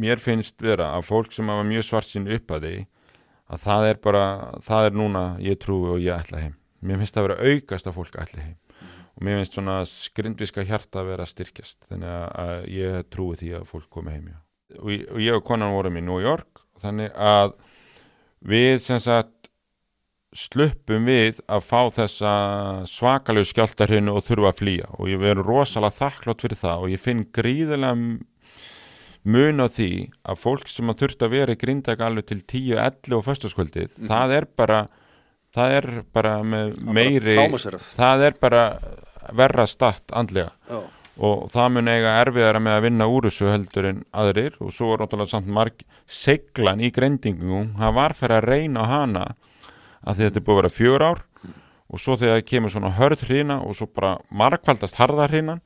mér finnst vera að fólk sem hafa mjög svart sín upp að því að það er bara, það er núna ég trúi og ég ætla heim. Mér finnst það að vera aukast að fólk ætla heim. Og mér finnst svona skrindviska hjarta að vera styrkjast. Þannig að ég trúi því að fólk komi heim já. og, ég- og konan vorum í New York þannig að við sem sagt sluppum við að fá þessa svakalegu skjáltarhinu og þurfa að flýja. Og ég verður rosalega þakklátt fyrir það og ég finn gríðilega mun á því að fólk sem að þurft að vera í grindag alveg til 10-11 og föstaskvöldið, það er bara það er bara með meiri Trámaserað það er bara verra statt andlega. Já, og það mun eiga erfiðara með að vinna úr þessu heldur en aðrir og svo er náttúrulega samt marg seglan í grendingum, það var fyrir að reyna hana að þetta er búið að vera fjör ár og svo þegar það kemur svona hörð hrina og svo bara margfaldast harða hrinan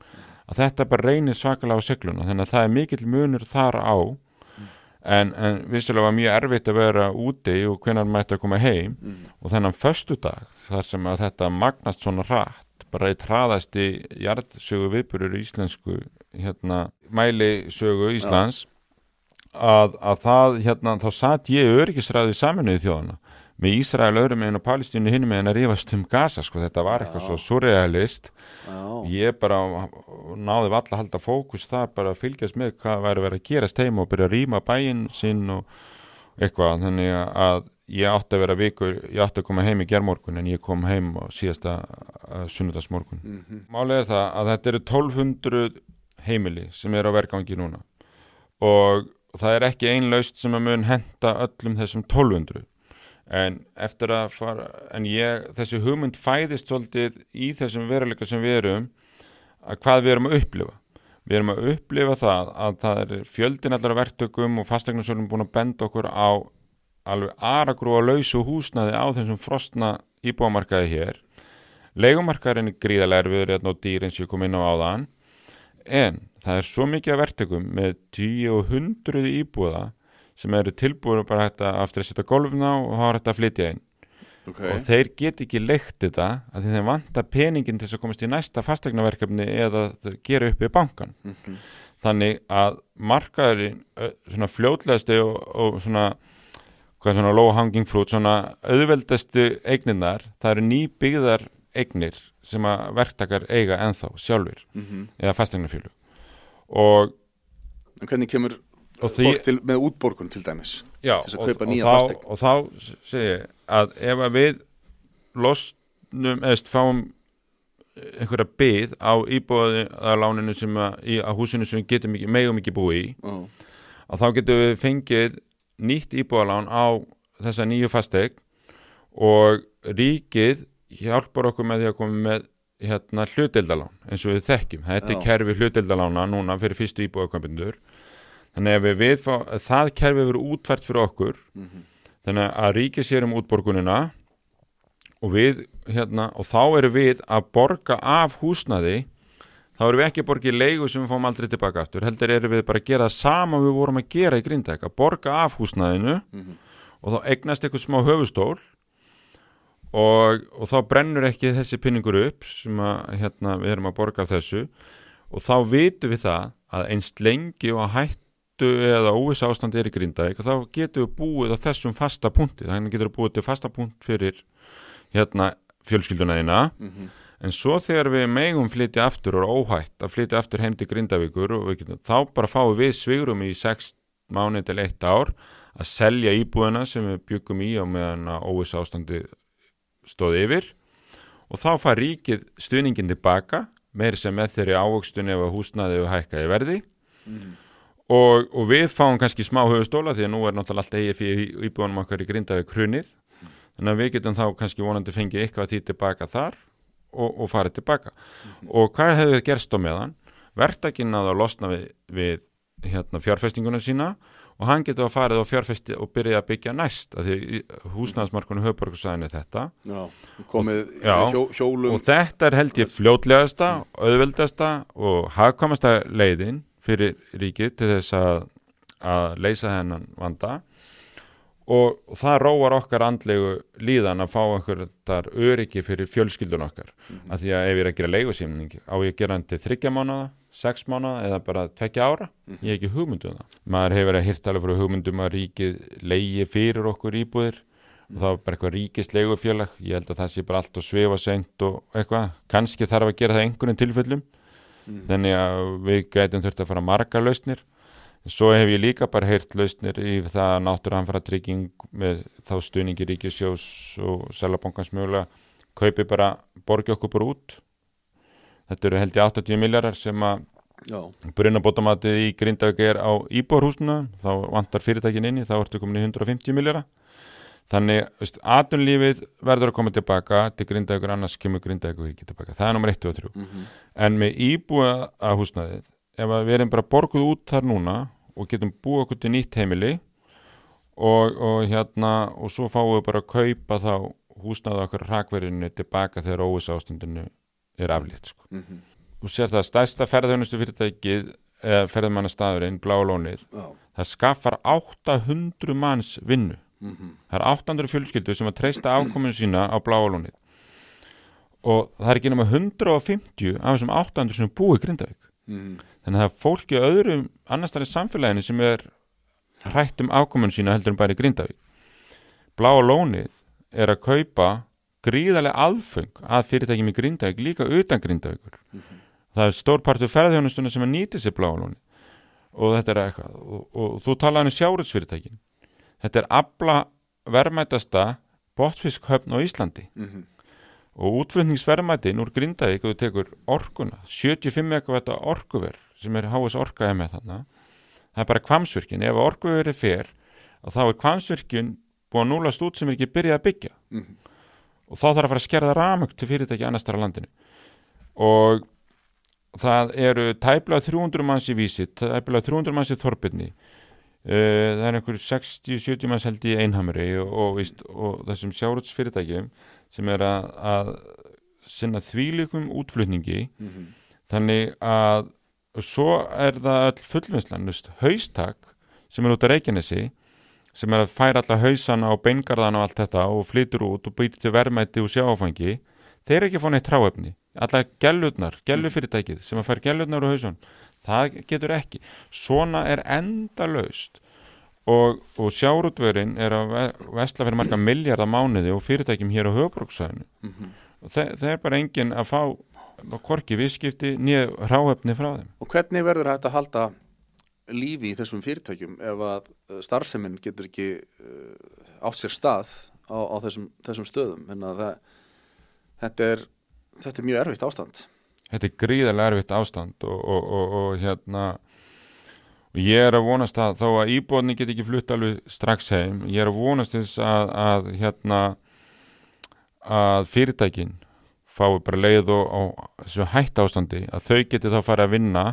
að þetta bara reynir svakalega á segluna þannig að það er mikill munur þar á. En, en vissulega var mjög erfitt að vera úti og hvenær mætti að koma heim. Og þennan föstudag þar sem að þetta magnast svona rætt bara eitt hraðasti jarðsögu viðburur í íslensku hérna, mælisögu Íslands að, að það hérna, þá satt ég örgisræði saminuði þjóðana með Ísrael öðrum meginn og Palestínu hinum meginn að rífast um Gaza sko, þetta var eitthvað Já. svo surrealist. Já, ég bara náði valla að halda fókus það bara að fylgjast með hvað væri verið að gerast heim og byrja að rýma bæinn sinn og eitthvað. Þannig að ég átti að vera vikur ég átti að koma heim í gerðmorgun en ég kom heim á síðasta sunnudagsmorgun. Mhm, Málið er það að þetta eru 1200 heimili sem eru á vergangi núna. Og það er ekki ein laust sem að mun henda öllum þessum 1200 en eftir að fara en ég, þessi hugmynd fæðist svolítið í þessum veruleika sem við erum að hvað við erum að upplifa. Við erum að upplifa það að það er fjöldin allar verktökum og fastegnarsölum búin að benda okkur á alveg aragrú að lausu húsnaði á þessum frostna íbúamarkaði hér. Leigumarkaðurinn er gríðalega erfiður hérna á dýr eins og kom inn á áðan. En það er svo mikið af verktökum með 10 og 100 íbúða sem eru tilbúin bara hægt að aftur að setja golfna og hafa hægt að flytja inn ok og þeir get ekki leikt þetta að þeim vanta peningin til þess að komast í næsta fastegnaverkefni eða gera upp í bankan Mhm. þannig að markaðurinn svona fljótlegasti og, og svona svona low hanging fruit svona auðveldastu eigninnar það eru nýbyggðar eignir sem að verktakar eiga ennþá sjálfur Mhm. eða fastegnafjölu og, En hvernig kemur og því til, með útborgun til dæmis? já, til að og, og, þá, og þá segi ég að ef að við losnum eða fáum einhverja byð á íbúðaláninu sem að, í, að húsinu sem getum ekki, megum ekki búið í Já, að þá getum við fengið nýtt íbúðalán á þessa nýju fasteign og ríkið hjálpar okkur með því að koma með hérna hlutildalán eins og við þekkjum. Þetta er kerfi hlutildalánna núna fyrir fyrstu íbúðakömpindur þannig að við, við það kerfi verður útvært fyrir okkur mhm, þannig að ríkið sér um útborgunina og við hérna og þá erum við að borga af húsnaði þá erum við ekki að borga í leigu sem við fáum aldrei tilbaka aftur heldur erum við bara að gera sama við vorum að gera í grindæk að borga af húsnaðinu mhm. og þá eignast eitthvað smá höfustól og, og þá brennur ekki þessi pinningur upp sem að hérna, við erum að borga af þessu og þá vitum við það að einst lengi og að hættu eða óviss ástand er í grindæk og þá getum við búið á þessum fasta punkti þannig getur við búið til fasta punkt fyrir hérna fjölskylduna þína Mhm. en svo þegar við megum flytja aftur og er óhætt að flytja aftur heim til Grindavíkur og getum, þá bara fáum við svigrum í 6 mánuð til 1 ár að selja íbúðina sem við byggum í á meðan að óviss ástandi stóð yfir og þá fær ríkið stuðningin tilbaka meiri sem með þeirri ávöxtun ef að húsnaði við hækkaði verði Mhm. Og, og við fáum kannski smá höfustóla því að nú er náttúrulega allt eigið fyrir íbúðunum okkar í Grindavík hrunið. Þannig að við getum þá kannski vonandi fengið eitthvað því tilbaka þar og, og farið tilbaka. Og hvað hefur gerst á meðan? Verktakinn að að losna við, við hérna, fjárfestinguna sína og hann getur að farið og fjárfesti og byrja að byggja næst af því húsnæðismarkunum höfborgarsæðinu þetta. Já, komið Já. hjó, hjólum. og þetta er held ég fljótlegasta, auðveldasta og hagkvæmasta leiðin fyrir ríkið til þess að, að leysa hennan vanda. Og það róar okkar andlegu líðan að fá okkur þar öryggi fyrir fjölskyldun okkar. Af því að ef ég er að gera leigusýmning á ég að gera hann til þryggja mánuða, sex mánuða eða bara tvekja ára? Ég hef ekki hugmyndu um það. Maður hefur að hýrt alveg fyrir hugmyndum að ríkið leiði fyrir okkur íbúðir. Og það var bara eitthvað ríkist leigufélag ég held að það sé bara allt og svefa seint og eitthvað, kannski þarf að gera það einhvern tilfellum þannig að við gætum þurft að fara margar lausnir. Svo hef ég líka bara heyrt lausnir í það náttúruhanfara trygging með þá stuðningi ríkisjós og selabankans mögulega kaupi bara, borgi okkur bara út. Þetta eru held ég 80 miljardar sem að brunabótamatið í Grindavík er á íbúarhúsuna þá vantar fyrirtækin inni, þá ertu komin í 150 miljardar þannig, veist, atunlífið verður að koma tilbaka til Grindavíkur, annars kemur Grindavíkur ekki tilbaka, það er nummer 1 og 3 mhm, en með íbúa að húsnaðið ef að við erum bara borguð út þar núna og getum búið okkur til nýtt heimili og, og hérna og svo fáum við bara að kaupa þá húsnaðið okkar rakverðinu tilbaka þegar óvis ástundinu er aflýtt sko. mhm, þú sér það stærsta ferðunustu fyrirtækið eða ferðmannastæðurinn, Blálónið já, það skaffar 800 manns vinnu mhm, það er 800 fjölskyldu sem að treysta afkominu sína á Blálónið og það er ekki nema 150 af þessum 800 sem búið í Grindavík. Mhm, þannig að það er fólki á öðrum annars þar í samfélaginu sem er hrætt um ákomun sína heldur bara í Grindavík. Bláa lónið er að kaupa gríðarlega aðfeng að fyrirtækjum í Grindavík líka utan Grindavíkur. Það er stór partur ferðjónustuna sem að nýti sér Bláa lónið. Og þetta er eitthvað og, og þú talaði um sjárutsfyrirtækin þetta er abla verðmætasta botfiskhöfn á Íslandi. Mhm, og útflutningsverðmætin úr Grindavík þú tekur orkuna 75 megavætta orkuver sem er HS orka með þarna. Það er bara kvamsvirkjun, ef orkuver er fer þá er kvamsvirkjun búið að núlast út sem er ekki byrjað að byggja. Mhm, og þá þarf að fara að skerða ramögt til fyrirtæki annars þar á landinu. Og það eru tæplega 300 manns í vísi tæplega 300 manns í þorbirni. Uh, það er einhver 60-70 manns held í einhamri og, og, og þessum sjárutsfyrirtækjum sem er að, að sinna þvílikum útflutningi. Mhm, þannig að svo er það all fullvinnslan veist, haustak sem er út á Reykjanesi sem er að færa alla hausana og beingarðana og allt þetta og flytur út og býtir til verðmætti og sjáfangi þeir eru ekki neitt tráefni alla gellurnar, gellufyrirtækið sem að fær gellurnar úr hausun það getur ekki. Svona er endalaust. Og, og sjárútvörin er að ve- vesla fyrir marga miljardar mánuði og fyrirtækjum hér á höfbruksæðinu mhm. það, það er bara enginn að fá korki viðskipti nýja ráefni frá þeim. Og hvernig verður hægt að halda lífi í þessum fyrirtækjum ef að uh, starfsemin getur ekki uh, átt sér stað á, á þessum, þessum stöðum? Það, þetta, er, þetta er mjög erfitt ástand þetta er gríðarlega erfitt ástand og, og, og, og hérna ég er að vonast að þó að íbúðni get ekki flutt alveg strax heim ég er að vonast þess að, að hérna að fyrirtækin fái bara leið og þessu hætt ástandi að þau geti þá farið að vinna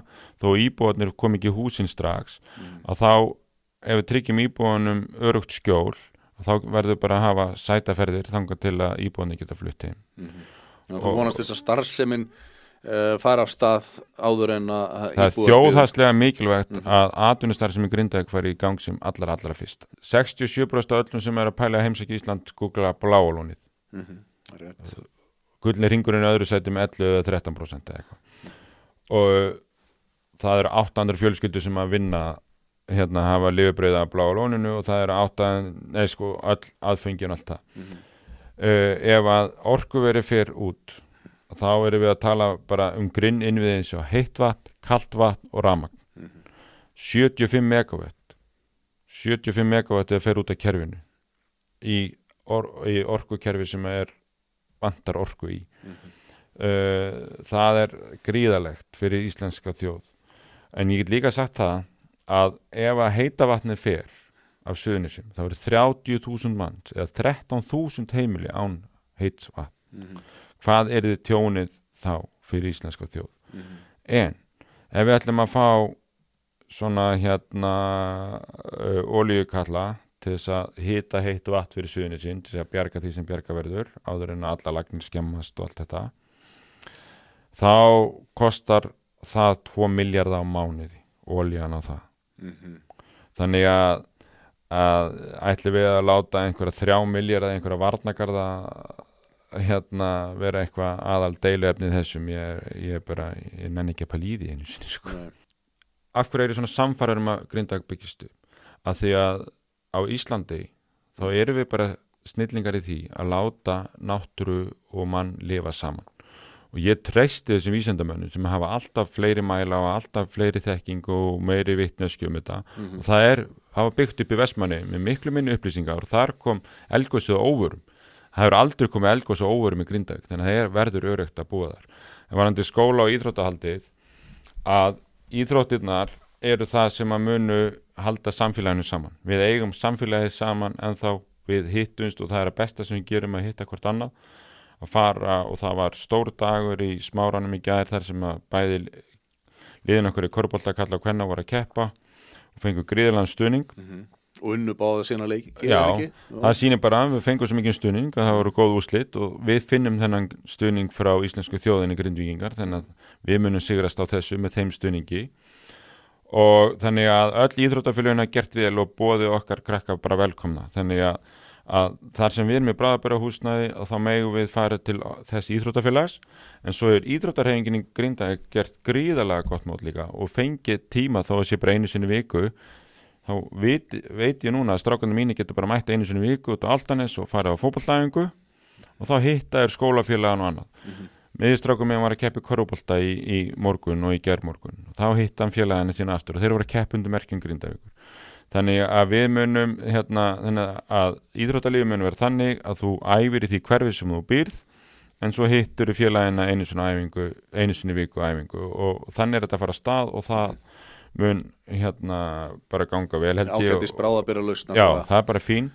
þó íbúðnir kom ekki húsin strax að þá ef við tryggjum íbúðunum örugt skjól þá verður bara að hafa sætaferðir þangað til að íbúðni geta flutt heim. Og þú vonast þess að starfsemin fara af stað áður en að að Það er íbúar þjóðhagslega mikilvægt að atvinnustar sem er grindaði fari í gang sem allra allra fyrst. 67% af öllum sem er að pæla að heimsækja Ísland googla bláalónið. mm -hmm. Rétt Gulli ringurinn öðru sæti með 11 eða 13% eða eitthvað. Og það eru 800 fjölskyldur sem að vinna hérna hafa lifibreyða bláalóninu og það eru 8, nei sko, all aðfengin allt það. Mhm. uh, ef að orkuveri fer út þá erum við að tala bara um grinn innviði eins og heitt vatn, kalt vatn og ramagn 75 megawatt 75 megawatt er fer út af kerfinu. Í, or, í orkukerfi sem er vantar orku í. Uh, það er gríðalegt fyrir íslenska þjóð. En ég get líka sagt það að ef að heita vatnið fer af söðunisum, þá eru 30.000 manns eða 13.000 heimili án heits vatn Mhm. Hvað er þið tjónið þá fyrir íslenska þjóð Mhm. en ef við ætlum að fá svona hérna uh, olíukalla til þess að hita heitt vatn fyrir suðinu sín til þess að bjarga því sem bjarga verður áður en að alla lagnir skemmast og allt þetta þá kostar það 2 miljardar á mánuði olían á það Mhm. þannig að, að ætlum við að láta einhverja 3 miljardar einhverja varnagarða hérna vera eitthvað aðal deiluefnið þessum ég, er- ég er bara, ég nenni ekki að því einu sinni sko. Nei. af hverju eru svona samfærar um að Grindag byggist upp að því að á Íslandi þá erum við bara snillingar í því að láta náttúru og mann lifa saman og ég treysti þessum vísendamönnum sem hafa alltaf fleiri mæla og alltaf fleiri þekking og meiri vitneski um þetta Mhm. og það er, hafa byggt upp í Vestmanni með miklu minni upplýsingar og þar kom eldgósið á óvörum það hefur aldrei komið eldgósið á óvörum í Grindag þannig að það er, verður örögt að búa þar. En varandi skóla og íþróttahaldið að íþróttirnar eru það sem að munu halda samfélaginu saman. Við eigum samfélagið saman en þá við hittumst og það er að besta sem við gerum að hitta hvort annað. Að fara og það var stór dagur í smáranum í gær þar sem að bæði liðin okkur í korfbólta kalla og hvenna voru að keppa og fengu gríðilegan stuðning. Mhm. Og unnu báða sína leiki Já, ekki? það sýnir bara að við fengum svo mikið stuðning að það voru góð úrslit og við finnum þennan stuðning frá íslensku þjóðinni grindvíkingar þannig að við munum sigrast á þessu með þeim stuðningi. Og þannig að öll íþróttafélagina gert vel og bóði okkar krakka bara velkomna. Þannig að, að þar sem við erum í bráðabæra húsnæði og þá megum við fara til þess íþróttafélags. En svo er íþróttarhefingin í grinda gert gríðalega gott mót líka og fengið tíma þó að sé bara einu sinni viku þá veit, veit ég núna að strákunum mínu getur bara mætt einu sinni viku út á Altanes og farið á fótballlæfingu og þá hitta er skólafélagan og annað. Mm -hmm. miðurstrákum minn var að keppi korfbólta í, í morgun og í gerðmorgun og þá hitta hann félaginu sína aftur og þeir voru að keppi undir merkjum grindavíkur. Þannig að við munum hérna, að íþróttalífi munum vera þannig að þú æfir í því hverfi sem þú býrð en svo hittur félagina einu sinni, æfingu, einu sinni viku æfingu. Og þannig er þetta að fara að stað og það mun hérna bara ganga vel held ég ágætis bráðabera lausna Já, það er bara fín